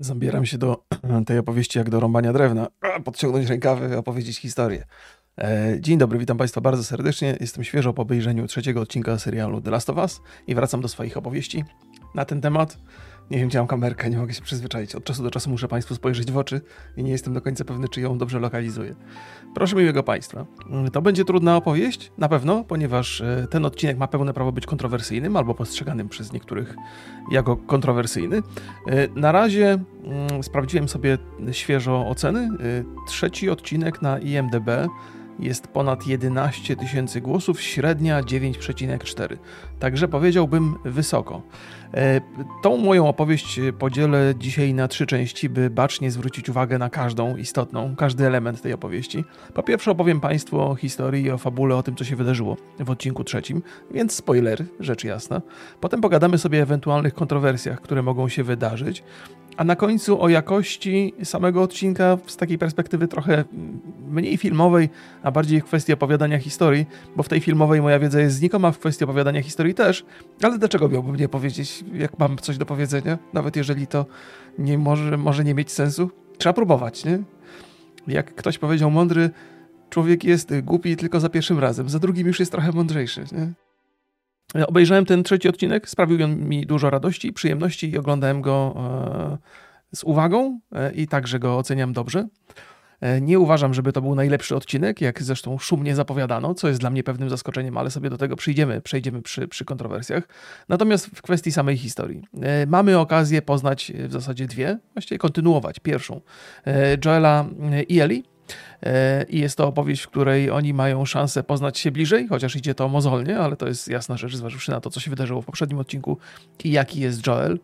Zabieram się do tej opowieści jak do rąbania drewna. Podciągnąć rękawy, opowiedzieć historię. E, dzień dobry, witam Państwa bardzo serdecznie. Jestem świeżo po obejrzeniu trzeciego odcinka serialu The Last of Us i wracam do swoich opowieści na ten temat. Nie wiem, gdzie mam kamerkę, nie mogę się przyzwyczaić. Od czasu do czasu muszę Państwu spojrzeć w oczy i nie jestem do końca pewny, czy ją dobrze lokalizuję. Proszę miłego Państwa. To będzie trudna opowieść, na pewno, ponieważ e, ten odcinek ma pełne prawo być kontrowersyjnym albo postrzeganym przez niektórych jako kontrowersyjny. E, na razie mm, sprawdziłem sobie świeżo oceny. E, trzeci odcinek na IMDb jest ponad 11 tysięcy głosów, średnia 9,4. Także powiedziałbym wysoko. E, tą moją opowieść podzielę dzisiaj na trzy części, by bacznie zwrócić uwagę na każdą istotną, każdy element tej opowieści. Po pierwsze opowiem Państwu o historii i o fabule, o tym, co się wydarzyło w odcinku trzecim, więc spoiler, rzecz jasna. Potem pogadamy sobie o ewentualnych kontrowersjach, które mogą się wydarzyć. A na końcu o jakości samego odcinka z takiej perspektywy trochę mniej filmowej, a bardziej w kwestii opowiadania historii, bo w tej filmowej moja wiedza jest znikoma, w kwestii opowiadania historii też, ale dlaczego miałbym nie powiedzieć, jak mam coś do powiedzenia, nawet jeżeli to nie może, może nie mieć sensu? Trzeba próbować, nie? Jak ktoś powiedział mądry, człowiek jest głupi tylko za pierwszym razem, za drugim już jest trochę mądrzejszy, nie? Obejrzałem ten trzeci odcinek, sprawił on mi dużo radości i przyjemności i oglądałem go e, z uwagą e, i także go oceniam dobrze. E, nie uważam, żeby to był najlepszy odcinek, jak zresztą szumnie zapowiadano, co jest dla mnie pewnym zaskoczeniem, ale sobie do tego przyjdziemy, przejdziemy przy, przy kontrowersjach. Natomiast w kwestii samej historii. Mamy okazję poznać w zasadzie dwie, właściwie kontynuować. Pierwszą Joela i Eli, E, i jest to opowieść, w której oni mają szansę poznać się bliżej, chociaż idzie to mozolnie, ale to jest jasna rzecz, zważywszy na to, co się wydarzyło w poprzednim odcinku i jaki jest Joel.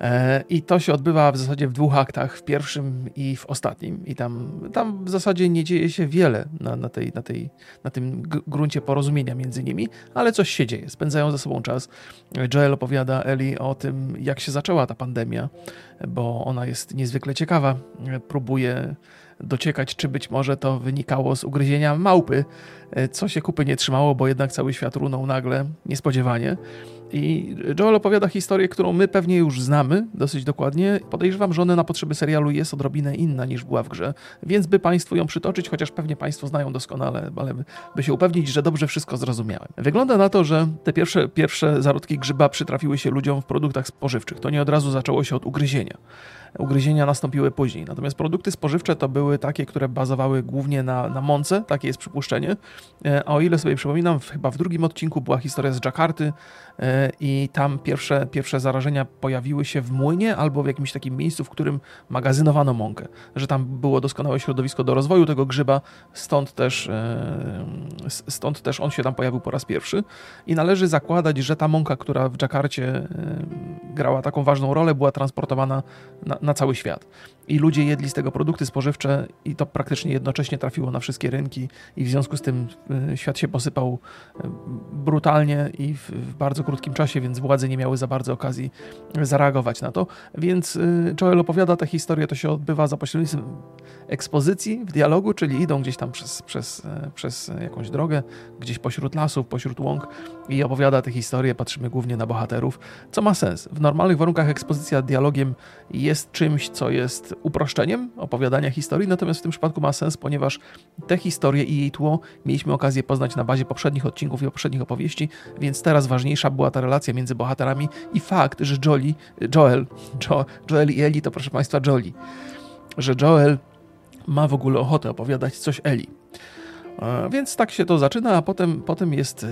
E, I to się odbywa w zasadzie w dwóch aktach, w pierwszym i w ostatnim. I tam, tam w zasadzie nie dzieje się wiele na, na, tej, na, tej, na tym gruncie porozumienia między nimi, ale coś się dzieje. Spędzają ze sobą czas. Joel opowiada Eli o tym, jak się zaczęła ta pandemia, bo ona jest niezwykle ciekawa. Próbuje dociekać, czy być może to wynikało z ugryzienia małpy, e, co się kupy nie trzymało, bo jednak cały świat runął nagle, niespodziewanie. I Joel opowiada historię, którą my pewnie już znamy dosyć dokładnie. Podejrzewam, że ona na potrzeby serialu jest odrobinę inna niż była w grze, więc by Państwu ją przytoczyć, chociaż pewnie Państwo znają doskonale, ale by się upewnić, że dobrze wszystko zrozumiałem. Wygląda na to, że te pierwsze, pierwsze zarodki grzyba przytrafiły się ludziom w produktach spożywczych. To nie od razu zaczęło się od ugryzienia ugryzienia nastąpiły później. Natomiast produkty spożywcze to były takie, które bazowały głównie na, na mące, takie jest przypuszczenie. E, a o ile sobie przypominam, chyba w drugim odcinku była historia z Jakarty i tam pierwsze, pierwsze zarażenia pojawiły się w młynie albo w jakimś takim miejscu, w którym magazynowano mąkę. Że tam było doskonałe środowisko do rozwoju tego grzyba, stąd też, e, stąd też on się tam pojawił po raz pierwszy. I należy zakładać, że ta mąka, która w Jakarcie grała taką ważną rolę, była transportowana na, na cały świat. I ludzie jedli z tego produkty spożywcze i to praktycznie jednocześnie trafiło na wszystkie rynki i w związku z tym y, świat się posypał y, brutalnie i w, w bardzo krótkim czasie, więc władze nie miały za bardzo okazji zareagować na to. Więc y, Joel opowiada tę historię, to się odbywa za pośrednictwem ekspozycji w dialogu, czyli idą gdzieś tam przez, przez, przez jakąś drogę, gdzieś pośród lasów, pośród łąk i opowiada tę historię, patrzymy głównie na bohaterów, co ma sens. W normalnych warunkach ekspozycja dialogiem jest czymś, co jest uproszczeniem opowiadania historii, natomiast w tym przypadku ma sens, ponieważ tę historię i jej tło mieliśmy okazję poznać na bazie poprzednich odcinków i poprzednich opowieści, więc teraz ważniejsza była ta relacja między bohaterami i fakt, że Jolie, Joel, jo, Joel i Eli to proszę Państwa Jolie, że Joel ma w ogóle ochotę opowiadać coś Eli. Więc tak się to zaczyna, a potem, potem jest e,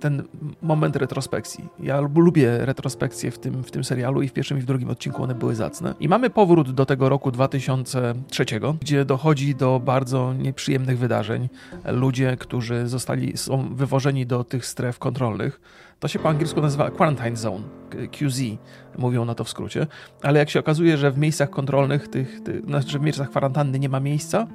ten moment retrospekcji. Ja lubię retrospekcje w tym, w tym serialu i w pierwszym i w drugim odcinku one były zacne. I mamy powrót do tego roku 2003, gdzie dochodzi do bardzo nieprzyjemnych wydarzeń. Ludzie, którzy zostali, są wywożeni do tych stref kontrolnych, to się po angielsku nazywa Quarantine Zone, QZ, mówią na to w skrócie, ale jak się okazuje, że w miejscach kontrolnych, tych, tych znaczy w miejscach kwarantanny nie ma miejsca,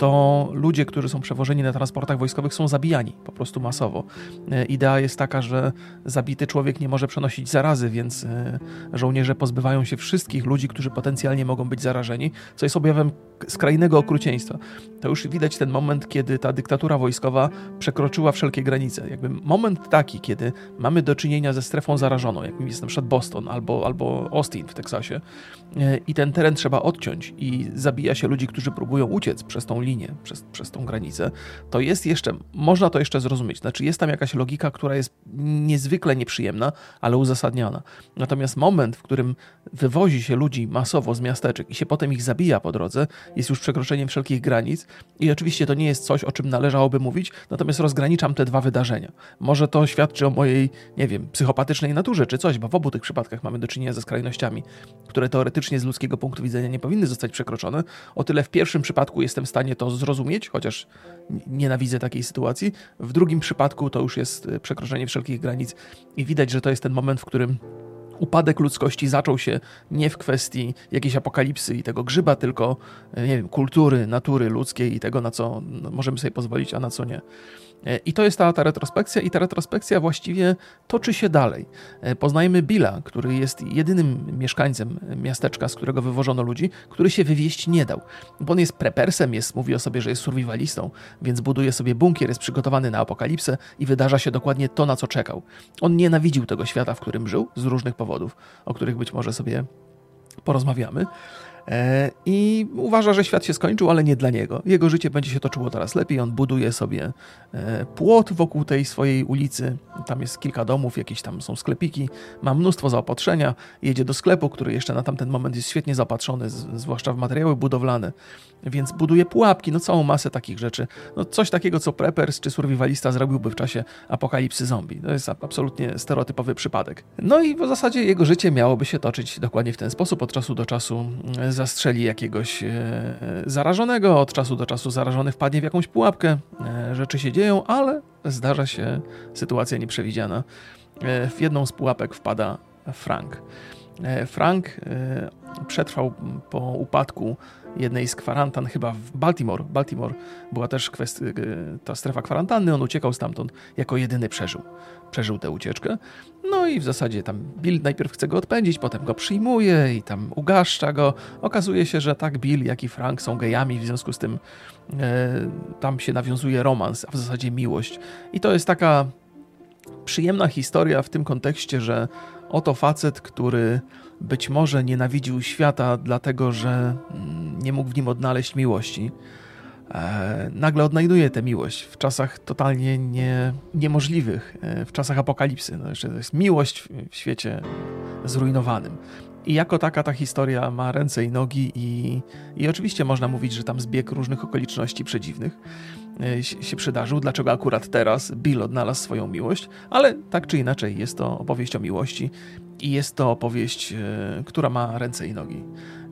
to ludzie, którzy są przewożeni na transportach wojskowych, są zabijani po prostu masowo. E, idea jest taka, że zabity człowiek nie może przenosić zarazy, więc e, żołnierze pozbywają się wszystkich ludzi, którzy potencjalnie mogą być zarażeni, co jest objawem skrajnego okrucieństwa. To już widać ten moment, kiedy ta dyktatura wojskowa przekroczyła wszelkie granice. Jakby moment taki, kiedy mamy do czynienia ze strefą zarażoną, jakim jest na przykład Boston albo, albo Austin w Teksasie, e, i ten teren trzeba odciąć i zabija się ludzi, którzy próbują uciec przez tą linię, przez, przez tą granicę, to jest jeszcze, można to jeszcze zrozumieć. Znaczy jest tam jakaś logika, która jest niezwykle nieprzyjemna, ale uzasadniona. Natomiast moment, w którym wywozi się ludzi masowo z miasteczek i się potem ich zabija po drodze, jest już przekroczeniem wszelkich granic i oczywiście to nie jest coś, o czym należałoby mówić, natomiast rozgraniczam te dwa wydarzenia. Może to świadczy o mojej, nie wiem, psychopatycznej naturze czy coś, bo w obu tych przypadkach mamy do czynienia ze skrajnościami, które teoretycznie z ludzkiego punktu widzenia nie powinny zostać przekroczone. O tyle w pierwszym przypadku jestem w stanie to zrozumieć, chociaż nienawidzę takiej sytuacji. W drugim przypadku to już jest e, przekroczenie wszelkich granic i widać, że to jest ten moment, w którym upadek ludzkości zaczął się nie w kwestii jakiejś apokalipsy i tego grzyba, tylko e, nie wiem, kultury, natury ludzkiej i tego, na co no, możemy sobie pozwolić, a na co nie. E, I to jest ta, ta retrospekcja, i ta retrospekcja właściwie toczy się dalej. E, poznajmy Billa, który jest jedynym mieszkańcem miasteczka, z którego wywożono ludzi, który się wywieźć nie dał. Bo on jest prepersem, jest, mówi o sobie, że jest survivalistą, więc buduje sobie bunkier, jest przygotowany na apokalipsę i wydarza się dokładnie to, na co czekał. On nienawidził tego świata, w którym żył, z różnych powodów, o których być może sobie porozmawiamy. E, I uważa, że świat się skończył, ale nie dla niego. Jego życie będzie się toczyło teraz lepiej. On buduje sobie e, płot wokół tej swojej ulicy. Tam jest kilka domów, jakieś tam są sklepiki. Ma mnóstwo zaopatrzenia. Jedzie do sklepu, który jeszcze na tamten moment jest świetnie zaopatrzony, zwłaszcza w materiały budowlane. Więc buduje pułapki, no całą masę takich rzeczy. No coś takiego, co preppers czy survivalista zrobiłby w czasie apokalipsy zombie. To jest absolutnie stereotypowy przypadek. No i w zasadzie jego życie miałoby się toczyć dokładnie w ten sposób. Od czasu do czasu e, zastrzeli jakiegoś e, zarażonego, od czasu do czasu zarażony wpadnie w jakąś pułapkę. E, rzeczy się dzieją, ale zdarza się sytuacja nieprzewidziana. W jedną z pułapek wpada Frank. Frank przetrwał po upadku jednej z kwarantan, chyba w Baltimore. Baltimore była też kwestia, ta strefa kwarantanny, on uciekał stamtąd, jako jedyny przeżył. Przeżył tę ucieczkę. No i w zasadzie tam Bill najpierw chce go odpędzić, potem go przyjmuje i tam ugaszcza go. Okazuje się, że tak Bill, jak i Frank są gejami, w związku z tym e, tam się nawiązuje romans, a w zasadzie miłość. I to jest taka przyjemna historia w tym kontekście, że oto facet, który być może nienawidził świata, dlatego że mm, nie mógł w nim odnaleźć miłości. E, nagle odnajduje tę miłość w czasach totalnie nie, niemożliwych, e, w czasach apokalipsy. No, to jest miłość w świecie zrujnowanym. I jako taka ta historia ma ręce i nogi, i, i oczywiście można mówić, że tam zbieg różnych okoliczności przedziwnych e, się przydarzył. Dlaczego akurat teraz Bill odnalazł swoją miłość, ale tak czy inaczej jest to opowieść o miłości i jest to opowieść, e, która ma ręce i nogi.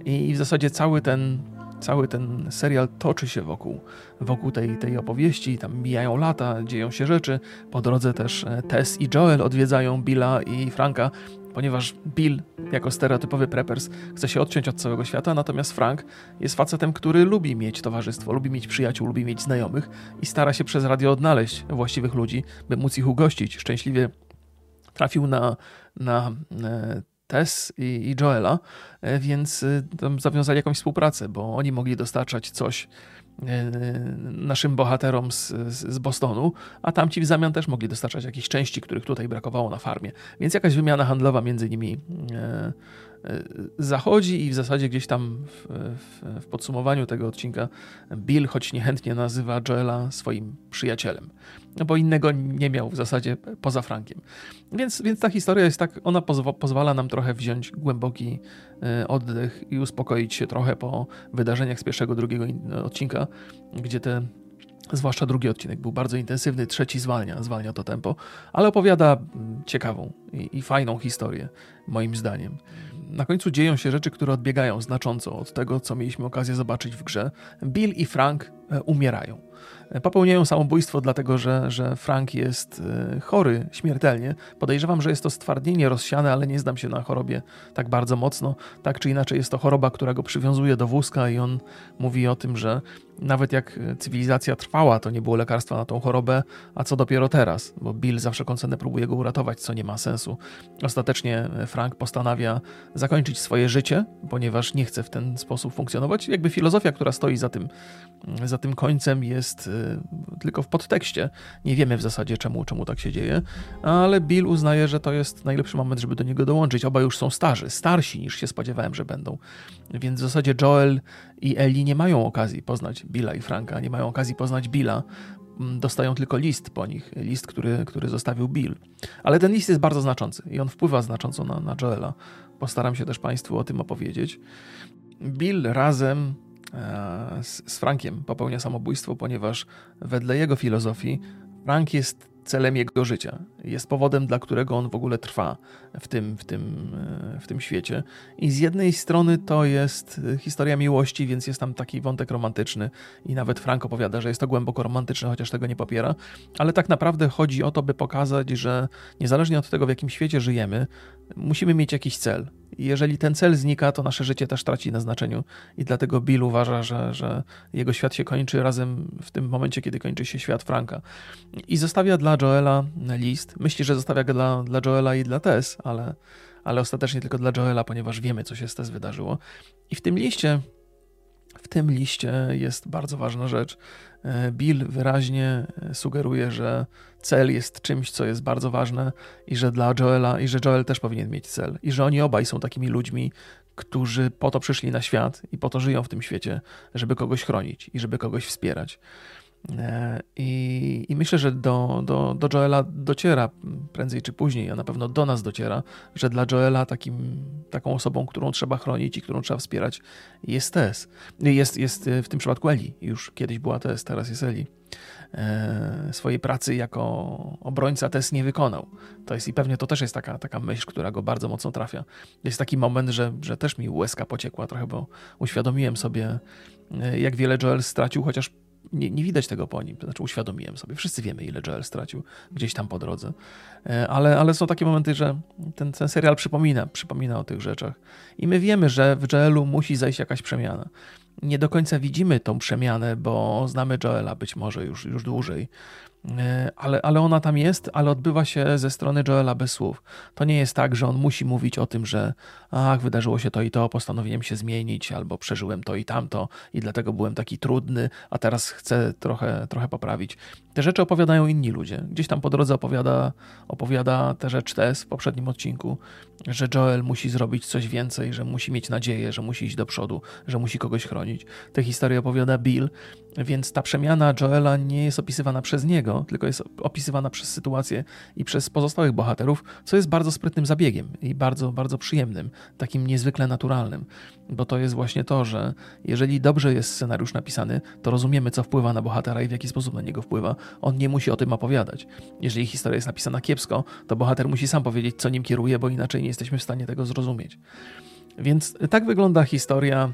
I w zasadzie cały ten, cały ten serial toczy się wokół, wokół tej, tej opowieści. Tam mijają lata, dzieją się rzeczy. Po drodze też e, Tess i Joel odwiedzają Billa i Franka, ponieważ Bill, jako stereotypowy preppers, chce się odciąć od całego świata, natomiast Frank jest facetem, który lubi mieć towarzystwo, lubi mieć przyjaciół, lubi mieć znajomych i stara się przez radio odnaleźć właściwych ludzi, by móc ich ugościć. Szczęśliwie trafił na, na e, Tess i, Joela, e, więc e, zawiązali jakąś współpracę, bo oni mogli dostarczać coś naszym bohaterom z, z, Bostonu, a tamci w zamian też mogli dostarczać jakieś części, których tutaj brakowało na farmie. Więc jakaś wymiana handlowa między nimi zachodzi i w zasadzie gdzieś tam w, w, w, podsumowaniu tego odcinka Bill, choć niechętnie nazywa Joela swoim przyjacielem, no bo innego nie miał w zasadzie poza Frankiem. Więc, więc ta historia jest tak, ona pozwa, pozwala nam trochę wziąć głęboki e, oddech i uspokoić się trochę po wydarzeniach z pierwszego, drugiego odcinka, gdzie te Zwłaszcza drugi odcinek był bardzo intensywny, trzeci zwalnia, zwalnia to tempo, ale opowiada mm, ciekawą i, i, fajną historię. moim zdaniem. Na końcu dzieją się rzeczy, które odbiegają znacząco od tego, co mieliśmy okazję zobaczyć w grze. Bill i Frank e, umierają popełniają samobójstwo, dlatego że, że Frank jest e, chory śmiertelnie. Podejrzewam, że jest to stwardnienie rozsiane, ale nie znam się na chorobie tak bardzo mocno. Tak czy inaczej, jest to choroba, która go przywiązuje do wózka, i on mówi o tym, że nawet jak cywilizacja trwała, to nie było lekarstwa na tą chorobę, a co dopiero teraz, bo Bill za wszelką cenę próbuje go uratować, co nie ma sensu. Ostatecznie Frank postanawia zakończyć swoje życie, ponieważ nie chce w ten sposób funkcjonować. Jakby filozofia, która stoi za tym, za tym końcem, jest y, tylko w podtekście. Nie wiemy w zasadzie, czemu, czemu tak się dzieje, ale Bill uznaje, że to jest najlepszy moment, żeby do niego dołączyć. Obaj już są starzy, starsi niż się spodziewałem, że będą. Więc w zasadzie Joel i Ellie nie mają okazji poznać Billa i Franka, nie mają okazji poznać Billa. Mm, dostają tylko list po nich, list, który, który zostawił Bill. Ale ten list jest bardzo znaczący i on wpływa znacząco na, na Joela. Postaram się też Państwu o tym opowiedzieć. Bill razem z, z Frankiem popełnia samobójstwo, ponieważ wedle jego filozofii Frank jest celem jego życia. Jest powodem, dla którego on w ogóle trwa w tym, w tym, w tym świecie. I z jednej strony to jest historia miłości, więc jest tam taki wątek romantyczny i nawet Frank opowiada, że jest to głęboko romantyczne, chociaż tego nie popiera, ale tak naprawdę chodzi o to, by pokazać, że niezależnie od tego, w jakim świecie żyjemy, musimy mieć jakiś cel. Jeżeli ten cel znika, to nasze życie też traci na znaczeniu. I dlatego Bill uważa, że, że jego świat się kończy razem w tym momencie, kiedy kończy się świat Franka. I zostawia dla Joela list. Myśli, że zostawia go dla, dla Joela i dla Tess, ale, ale ostatecznie tylko dla Joela, ponieważ wiemy, co się z Tess wydarzyło. I w tym liście w tym liście jest bardzo ważna rzecz. E, Bill wyraźnie e, sugeruje, że cel jest czymś, co jest bardzo ważne i że dla Joela, i że Joel też powinien mieć cel. I że oni obaj są takimi ludźmi, którzy po to przyszli na świat i po to żyją w tym świecie, żeby kogoś chronić i żeby kogoś wspierać. E, I, I, myślę, że do, do, do Joela dociera prędzej czy później, a na pewno do nas dociera, że dla Joela takim, taką osobą, którą trzeba chronić i którą trzeba wspierać, jest Tess. Jest, jest w tym przypadku Eli. Już kiedyś była Tess, teraz jest Eli. E, swojej pracy jako obrońca Tess nie wykonał. To jest i pewnie to też jest taka, taka myśl, która go bardzo mocno trafia. Jest taki moment, że, że też mi łezka pociekła trochę, bo uświadomiłem sobie, e, jak wiele Joel stracił, chociaż nie, nie, widać tego po nim. To znaczy, uświadomiłem sobie. Wszyscy wiemy, ile Joel stracił gdzieś tam po drodze. E, ale, ale są takie momenty, że ten, ten serial przypomina, przypomina o tych rzeczach. I my wiemy, że w Joelu musi zajść jakaś przemiana. Nie do końca widzimy tą przemianę, bo znamy Joela być może już, już dłużej. E, ale, ale ona tam jest, ale odbywa się ze strony Joela bez słów. To nie jest tak, że on musi mówić o tym, że ach, wydarzyło się to i to, postanowiłem się zmienić, albo przeżyłem to i tamto i dlatego byłem taki trudny, a teraz chcę trochę, trochę poprawić. Te rzeczy opowiadają inni ludzie. Gdzieś tam po drodze opowiada, opowiada te rzecz Tess w poprzednim odcinku, że Joel musi zrobić coś więcej, że musi mieć nadzieję, że musi iść do przodu, że musi kogoś chronić. Te historie opowiada Bill, więc ta przemiana Joela nie jest opisywana przez niego, tylko jest opisywana przez sytuację i przez pozostałych bohaterów, co jest bardzo sprytnym zabiegiem i bardzo, bardzo przyjemnym, takim niezwykle naturalnym, bo to jest właśnie to, że jeżeli dobrze jest scenariusz napisany, to rozumiemy, co wpływa na bohatera i w jaki sposób na niego wpływa. On nie musi o tym opowiadać. Jeżeli historia jest napisana kiepsko, to bohater musi sam powiedzieć, co nim kieruje, bo inaczej nie jesteśmy w stanie tego zrozumieć. Więc tak wygląda historia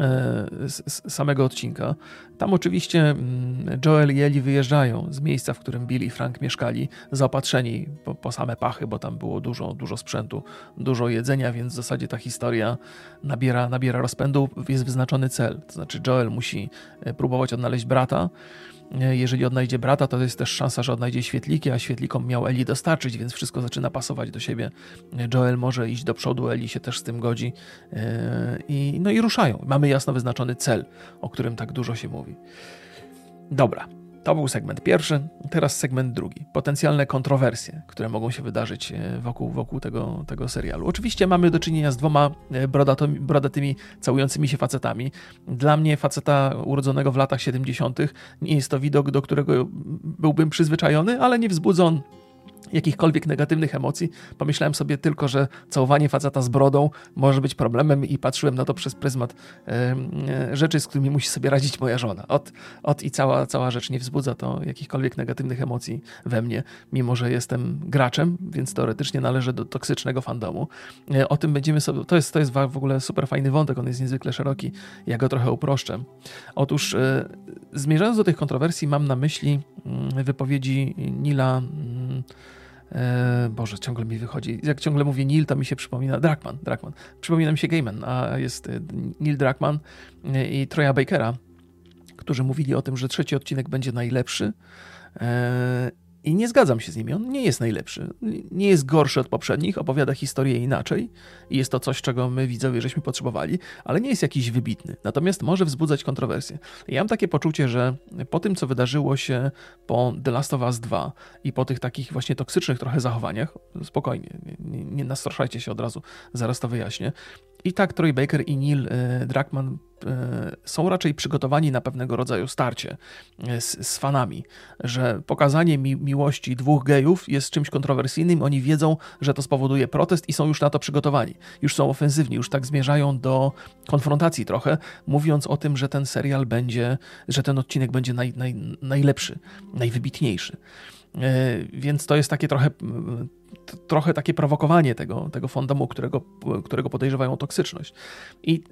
E, z samego odcinka. Tam oczywiście mm, Joel i Eli wyjeżdżają z miejsca, w którym Bill i Frank mieszkali, zaopatrzeni po, po, same pachy, bo tam było dużo, dużo sprzętu, dużo jedzenia, więc w zasadzie ta historia nabiera, nabiera rozpędu, jest wyznaczony cel. To znaczy Joel musi e, próbować odnaleźć brata, E, jeżeli odnajdzie brata, to jest też szansa, że odnajdzie świetliki, a świetlikom miał Eli dostarczyć, więc wszystko zaczyna pasować do siebie. Joel może iść do przodu, Eli się też z tym godzi. E, I, no i ruszają. Mamy jasno wyznaczony cel, o którym tak dużo się mówi. Dobra, to był segment pierwszy, teraz segment drugi. Potencjalne kontrowersje, które mogą się wydarzyć e, wokół, wokół tego, tego serialu. Oczywiście mamy do czynienia z dwoma e, brodatymi, całującymi się facetami. Dla mnie faceta urodzonego w latach 70. nie jest to widok, do którego byłbym przyzwyczajony, ale nie wzbudza on jakichkolwiek negatywnych emocji. Pomyślałem sobie tylko, że całowanie faceta z brodą może być problemem i patrzyłem na to przez pryzmat e, rzeczy, z którymi musi sobie radzić moja żona. Od, od i cała, cała rzecz nie wzbudza to jakichkolwiek negatywnych emocji we mnie, mimo że jestem graczem, więc teoretycznie należę do toksycznego fandomu. E, o tym będziemy sobie, to jest, to jest w ogóle super fajny wątek, on jest niezwykle szeroki, ja go trochę uproszczę. Otóż e, zmierzając do tych kontrowersji mam na myśli mm, wypowiedzi Nila mm, E, Boże, ciągle mi wychodzi. Jak ciągle mówię Neil, to mi się przypomina Drakman. Drakman. Przypomina mi się Gaiman, a jest e, Neil Drakman e, i Troya Bakera, którzy mówili o tym, że trzeci odcinek będzie najlepszy. I nie zgadzam się z nimi. On nie jest najlepszy. Nie jest gorszy od poprzednich, opowiada historię inaczej i jest to coś, czego my widzowie żeśmy potrzebowali, ale nie jest jakiś wybitny. Natomiast może wzbudzać kontrowersje. Ja mam takie poczucie, że po tym, co wydarzyło się po The Last of Us 2 i po tych takich właśnie toksycznych trochę zachowaniach, spokojnie, nie, nie nastraszajcie się od razu, zaraz to wyjaśnię, i tak Troy Baker i Neil e, Druckmann e, są raczej przygotowani na pewnego rodzaju starcie e, z, z fanami, że pokazanie mi, miłości dwóch gejów jest czymś kontrowersyjnym, oni wiedzą, że to spowoduje protest i są już na to przygotowani. Już są ofensywni, już tak zmierzają do konfrontacji trochę, mówiąc o tym, że ten serial będzie, że ten odcinek będzie naj, naj, najlepszy, najwybitniejszy. Więc to jest takie trochę trochę takie prowokowanie tego, tego fandomu, którego, którego podejrzewają o toksyczność. I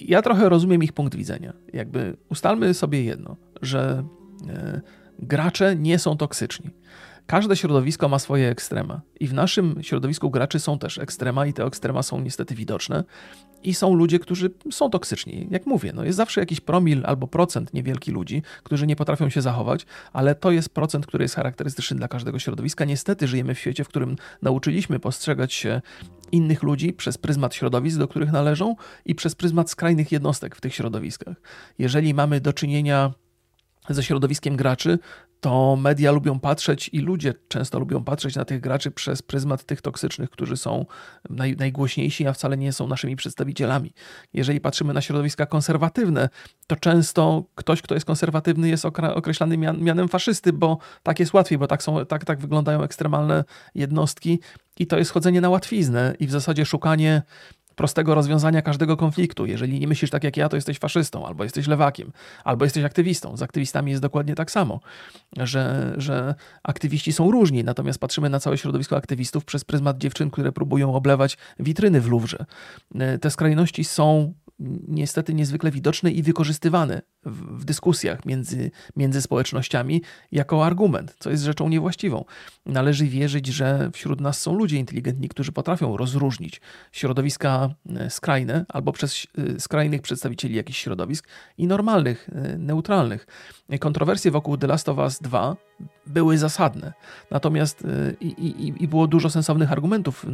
ja trochę rozumiem ich punkt widzenia. Jakby ustalmy sobie jedno, że e, gracze nie są toksyczni. Każde środowisko ma swoje ekstrema i w naszym środowisku graczy są też ekstrema i te ekstrema są niestety widoczne i są ludzie, którzy są toksyczni. Jak mówię, no jest zawsze jakiś promil albo procent niewielki ludzi, którzy nie potrafią się zachować, ale to jest procent, który jest charakterystyczny dla każdego środowiska. Niestety żyjemy w świecie, w którym nauczyliśmy postrzegać się innych ludzi przez pryzmat środowisk, do których należą i przez pryzmat skrajnych jednostek w tych środowiskach. Jeżeli mamy do czynienia ze środowiskiem graczy, to media lubią patrzeć i ludzie często lubią patrzeć na tych graczy przez pryzmat tych toksycznych, którzy są naj, najgłośniejsi, a wcale nie są naszymi przedstawicielami. Jeżeli patrzymy na środowiska konserwatywne, to często ktoś, kto jest konserwatywny, jest określany mian, mianem faszysty, bo tak jest łatwiej, bo tak, są, tak, tak wyglądają ekstremalne jednostki i to jest chodzenie na łatwiznę i w zasadzie szukanie prostego rozwiązania każdego konfliktu. Jeżeli nie myślisz tak jak ja, to jesteś faszystą, albo jesteś lewakiem, albo jesteś aktywistą. Z aktywistami jest dokładnie tak samo, że, że aktywiści są różni, natomiast patrzymy na całe środowisko aktywistów przez pryzmat dziewczyn, które próbują oblewać witryny w Luwrze. Te skrajności są niestety niezwykle widoczne i wykorzystywane w, w, dyskusjach między, między społecznościami jako argument, co jest rzeczą niewłaściwą. Należy wierzyć, że wśród nas są ludzie inteligentni, którzy potrafią rozróżnić środowiska e, skrajne albo przez e, skrajnych przedstawicieli jakichś środowisk i normalnych, e, neutralnych. Kontrowersje wokół The Last of Us 2 były zasadne. Natomiast i, i, i było dużo sensownych argumentów,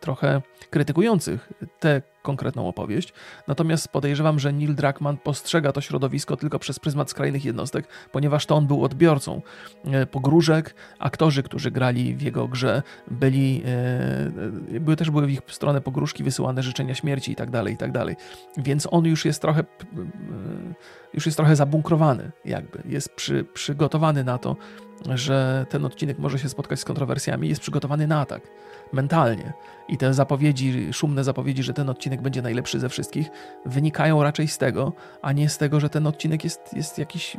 trochę krytykujących tę konkretną opowieść. Natomiast podejrzewam, że Neil Druckmann postrzega to środowisko tylko przez pryzmat skrajnych jednostek, ponieważ to on był odbiorcą e, pogróżek. Aktorzy, którzy grali w jego grze, byli, e, były też były w ich stronę pogróżki, wysyłane życzenia śmierci i tak dalej, i tak dalej. Więc on już jest trochę już jest trochę zabunkrowany, jakby. Jest przy, przygotowany na to, że ten odcinek może się spotkać z kontrowersjami, jest przygotowany na atak mentalnie. I te zapowiedzi, szumne zapowiedzi, że ten odcinek będzie najlepszy ze wszystkich, wynikają raczej z tego, a nie z tego, że ten odcinek jest, jest jakiś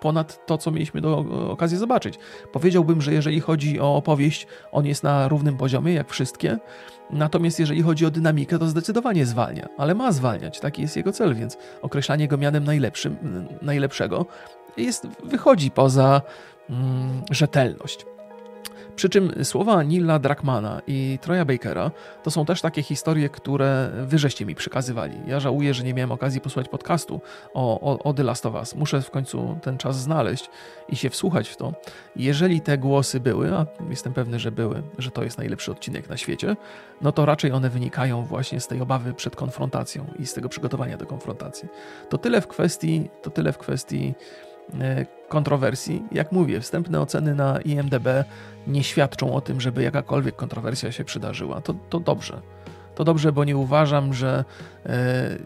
ponad to, co mieliśmy do okazji zobaczyć. Powiedziałbym, że jeżeli chodzi o opowieść, on jest na równym poziomie, jak wszystkie, natomiast jeżeli chodzi o dynamikę, to zdecydowanie zwalnia, ale ma zwalniać, taki jest jego cel, więc określanie go mianem najlepszym, najlepszego jest, wychodzi poza mm, rzetelność. Przy czym słowa Nila Druckmana i Troya Bakera to są też takie historie, które wyżeście mi przekazywali. Ja żałuję, że nie miałem okazji posłuchać podcastu o, o, o The Last of Us. Muszę w końcu ten czas znaleźć i się wsłuchać w to. Jeżeli te głosy były, a jestem pewny, że były, że to jest najlepszy odcinek na świecie, no to raczej one wynikają właśnie z tej obawy przed konfrontacją i z tego przygotowania do konfrontacji. To tyle w kwestii, to tyle w kwestii kontrowersji. Jak mówię, wstępne oceny na IMDB nie świadczą o tym, żeby jakakolwiek kontrowersja się przydarzyła. To, to dobrze. To dobrze, bo nie uważam, że e,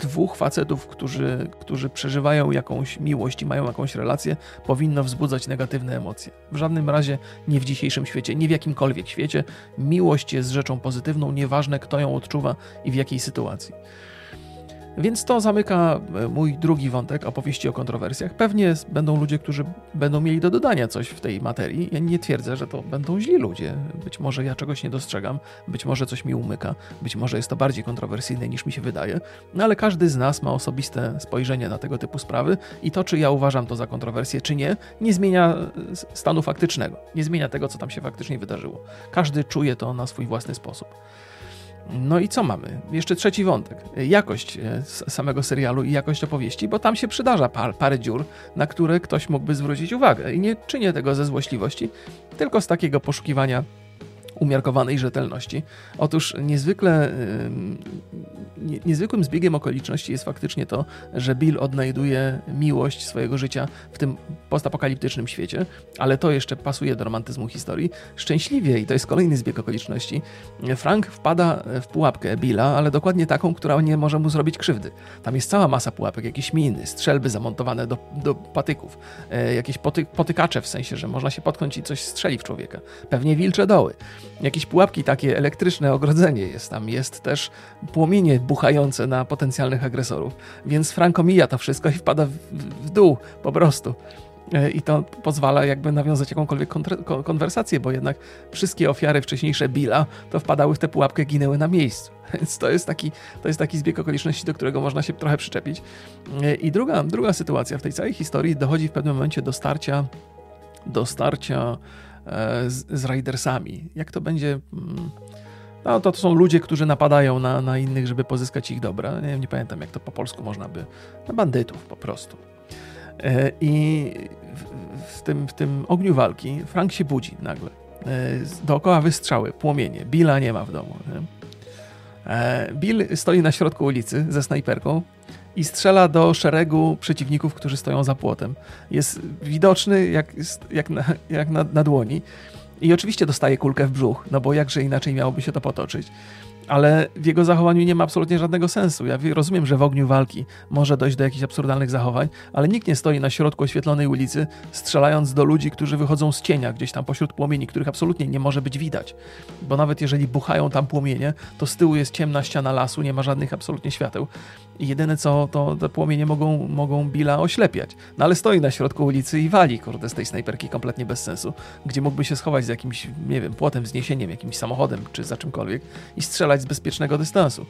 dwóch facetów, którzy, którzy przeżywają jakąś miłość i mają jakąś relację, powinno wzbudzać negatywne emocje. W żadnym razie nie w dzisiejszym świecie, nie w jakimkolwiek świecie. Miłość jest rzeczą pozytywną, nieważne kto ją odczuwa i w jakiej sytuacji. Więc to zamyka e, mój drugi wątek opowieści o kontrowersjach. Pewnie będą ludzie, którzy będą mieli do dodania coś w tej materii. Ja nie twierdzę, że to będą źli ludzie. Być może ja czegoś nie dostrzegam, być może coś mi umyka, być może jest to bardziej kontrowersyjne niż mi się wydaje, no ale każdy z nas ma osobiste spojrzenie na tego typu sprawy i to, czy ja uważam to za kontrowersję, czy nie, nie zmienia e, stanu faktycznego, nie zmienia tego, co tam się faktycznie wydarzyło. Każdy czuje to na swój własny sposób. No i co mamy? Jeszcze trzeci wątek. Jakość e, samego serialu i jakość opowieści, bo tam się przydarza par, parę dziur, na które ktoś mógłby zwrócić uwagę. I nie czynię tego ze złośliwości, tylko z takiego poszukiwania umiarkowanej rzetelności. Otóż niezwykle, niezwykłym zbiegiem okoliczności jest faktycznie to, że Bill odnajduje miłość swojego życia w tym postapokaliptycznym świecie, ale to jeszcze pasuje do romantyzmu historii. Szczęśliwie, i to jest kolejny zbieg okoliczności, Frank wpada w pułapkę Billa, ale dokładnie taką, która nie może mu zrobić krzywdy. Tam jest cała masa pułapek, jakieś miny, strzelby zamontowane do, do patyków, e, jakieś poty, potykacze w sensie, że można się potknąć i coś strzeli w człowieka. Pewnie wilcze doły jakieś pułapki takie elektryczne, ogrodzenie jest tam, jest też płomienie buchające na potencjalnych agresorów. Więc Franco mija to wszystko i wpada w, w dół po prostu. E, I to pozwala jakby nawiązać jakąkolwiek konwersację, bo jednak wszystkie ofiary wcześniejsze Billa to wpadały w tę pułapkę, ginęły na miejscu. Więc to jest taki, to jest taki zbieg okoliczności, do którego można się trochę przyczepić. E, I druga, druga sytuacja w tej całej historii dochodzi w pewnym momencie do starcia, do starcia z, z Raidersami. Jak to będzie... Mm, no to, to są ludzie, którzy napadają na, na innych, żeby pozyskać ich dobra. Nie, nie pamiętam, jak to po polsku można by... Na bandytów po prostu. E, I w, w, tym, w tym ogniu walki Frank się budzi nagle. E, dookoła wystrzały, płomienie. Billa nie ma w domu. Nie? Bill stoi na środku ulicy ze snajperką i strzela do szeregu przeciwników, którzy stoją za płotem. Jest widoczny jak, jak, na, jak na, na dłoni. I oczywiście dostaje kulkę w brzuch, no bo jakże inaczej miałoby się to potoczyć ale w jego zachowaniu nie ma absolutnie żadnego sensu. Ja rozumiem, że w ogniu walki może dojść do jakichś absurdalnych zachowań, ale nikt nie stoi na środku oświetlonej ulicy, strzelając do ludzi, którzy wychodzą z cienia gdzieś tam pośród płomieni, których absolutnie nie może być widać. Bo nawet jeżeli buchają tam płomienie, to z tyłu jest ciemna ściana lasu, nie ma żadnych absolutnie świateł. I jedyne co, to te płomienie mogą, mogą Billa oślepiać. No ale stoi na środku ulicy i wali, kurde, z tej snajperki kompletnie bez sensu, gdzie mógłby się schować z jakimś, nie wiem, płotem, wzniesieniem, jakimś samochodem, czy za czymkolwiek i strzelać z bezpiecznego dystansu.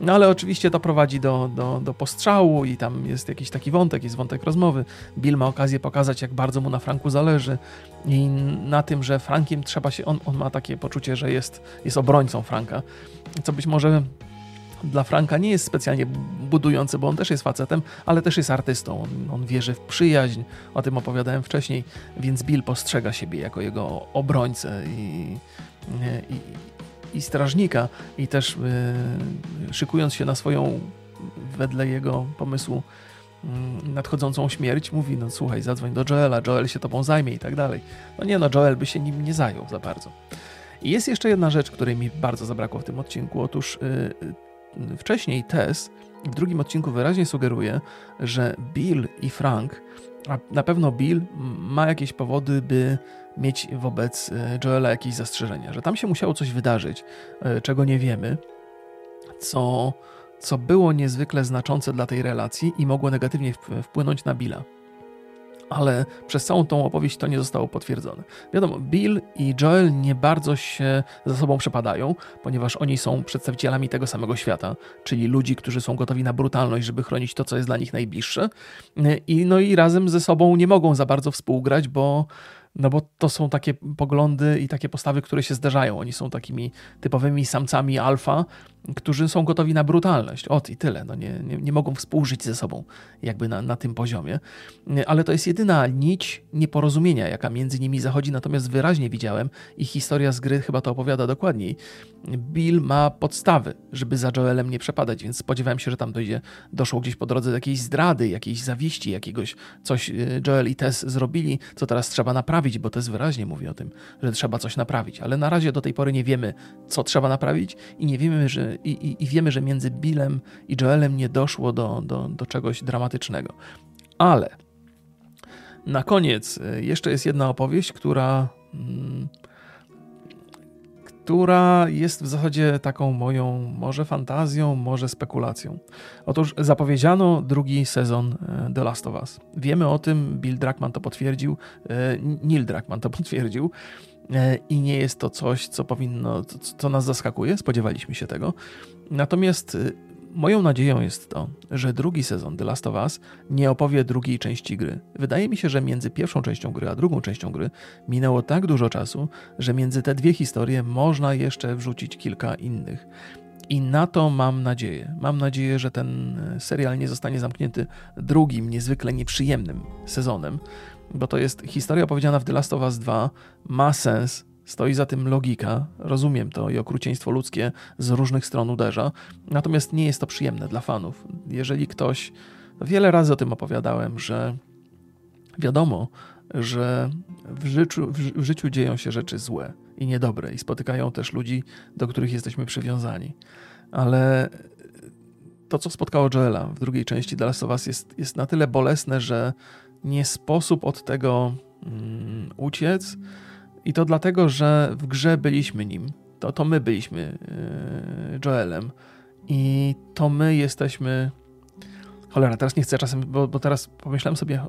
No ale oczywiście to prowadzi do, do, do postrzału i tam jest jakiś taki wątek, jest wątek rozmowy. Bill ma okazję pokazać, jak bardzo mu na Franku zależy i na tym, że Frankiem trzeba się, on, on ma takie poczucie, że jest, jest obrońcą Franka, co być może dla Franka nie jest specjalnie budujący, bo on też jest facetem, ale też jest artystą. On, on, wierzy w przyjaźń, o tym opowiadałem wcześniej, więc Bill postrzega siebie jako jego obrońcę i, i, i strażnika i też yy, szykując się na swoją, wedle jego pomysłu, yy, nadchodzącą śmierć, mówi, no słuchaj, zadzwoń do Joela, Joel się tobą zajmie i tak dalej. No nie no, Joel by się nim nie zajął za bardzo. I jest jeszcze jedna rzecz, której mi bardzo zabrakło w tym odcinku. Otóż yy, wcześniej Tess w drugim odcinku wyraźnie sugeruje, że Bill i Frank, a na pewno Bill ma jakieś powody, by mieć wobec e, Joela jakieś zastrzeżenia, że tam się musiało coś wydarzyć, e, czego nie wiemy, co, co było niezwykle znaczące dla tej relacji i mogło negatywnie wpłynąć na Billa ale przez całą tą opowieść to nie zostało potwierdzone. Wiadomo, Bill i Joel nie bardzo się ze sobą przepadają, ponieważ oni są przedstawicielami tego samego świata, czyli ludzi, którzy są gotowi na brutalność, żeby chronić to, co jest dla nich najbliższe. I, no i razem ze sobą nie mogą za bardzo współgrać, bo no bo to są takie poglądy i takie postawy, które się zdarzają. Oni są takimi typowymi samcami alfa, którzy są gotowi na brutalność. Ot i tyle. No nie, nie, nie mogą współżyć ze sobą jakby na, na tym poziomie. Ale to jest jedyna nić nieporozumienia, jaka między nimi zachodzi. Natomiast wyraźnie widziałem i historia z gry chyba to opowiada dokładniej. Bill ma podstawy, żeby za Joelem nie przepadać, więc spodziewałem się, że tam dojdzie, doszło gdzieś po drodze do jakiejś zdrady, jakiejś zawiści, jakiegoś coś y, Joel i Tess zrobili, co teraz trzeba naprawić, bo Tess wyraźnie mówi o tym, że trzeba coś naprawić. Ale na razie do tej pory nie wiemy, co trzeba naprawić i nie wiemy, że i, i, i wiemy, że między Billem i Joelem nie doszło do, do, do czegoś dramatycznego. Ale na koniec e, jeszcze jest jedna opowieść, która, mm, która jest w zasadzie taką moją może fantazją, może spekulacją. Otóż zapowiedziano drugi sezon e, The Last of Us. Wiemy o tym, Bill Druckmann to potwierdził, e, Neil Druckmann to potwierdził i nie jest to coś, co powinno, co nas zaskakuje, spodziewaliśmy się tego. Natomiast Moją nadzieją jest to, że drugi sezon The Last of Us nie opowie drugiej części gry. Wydaje mi się, że między pierwszą częścią gry a drugą częścią gry minęło tak dużo czasu, że między te dwie historie można jeszcze wrzucić kilka innych. I na to mam nadzieję. Mam nadzieję, że ten serial nie zostanie zamknięty drugim, niezwykle nieprzyjemnym sezonem, bo to jest historia opowiedziana w The Last of Us 2, ma sens, Stoi za tym logika, rozumiem to i okrucieństwo ludzkie z różnych stron uderza, natomiast nie jest to przyjemne dla fanów. Jeżeli ktoś, wiele razy o tym opowiadałem, że wiadomo, że w życiu, w życiu dzieją się rzeczy złe i niedobre i spotykają też ludzi, do których jesteśmy przywiązani. Ale to, co spotkało Joela w drugiej części The Last of Us jest, jest na tyle bolesne, że nie sposób od tego mm, uciec, i to dlatego, że w grze byliśmy nim. To, to my byliśmy yy, Joelem. I to my jesteśmy. Cholera, teraz nie chcę czasem, bo, bo, teraz pomyślałem sobie,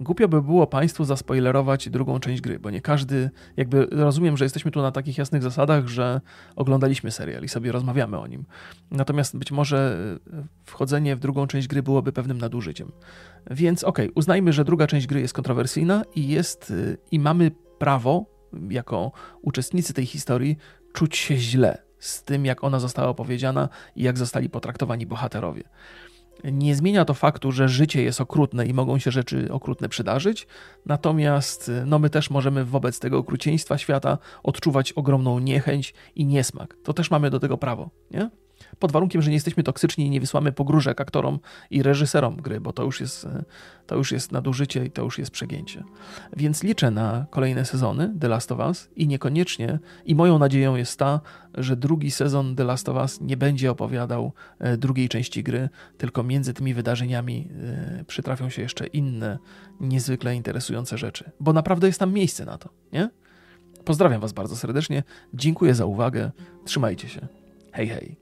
głupio by było Państwu zaspoilerować drugą część gry, bo nie każdy, jakby rozumiem, że jesteśmy tu na takich jasnych zasadach, że oglądaliśmy serial i sobie rozmawiamy o nim. Natomiast być może yy, wchodzenie w drugą część gry byłoby pewnym nadużyciem. Więc okej, okay, uznajmy, że druga część gry jest kontrowersyjna i jest, yy, i mamy prawo jako uczestnicy tej historii czuć się źle z tym, jak ona została opowiedziana i jak zostali potraktowani bohaterowie. Nie zmienia to faktu, że życie jest okrutne i mogą się rzeczy okrutne przydarzyć, natomiast no, my też możemy wobec tego okrucieństwa świata odczuwać ogromną niechęć i niesmak. To też mamy do tego prawo, nie? Pod warunkiem, że nie jesteśmy toksyczni i nie wysłamy pogróżek aktorom i reżyserom gry, bo to już jest, to już jest nadużycie i to już jest przegięcie. Więc liczę na kolejne sezony The Last of Us i niekoniecznie, i moją nadzieją jest ta, że drugi sezon The Last of Us nie będzie opowiadał e, drugiej części gry, tylko między tymi wydarzeniami e, przytrafią się jeszcze inne, niezwykle interesujące rzeczy, bo naprawdę jest tam miejsce na to, nie? Pozdrawiam Was bardzo serdecznie, dziękuję za uwagę, trzymajcie się. Hej, hej.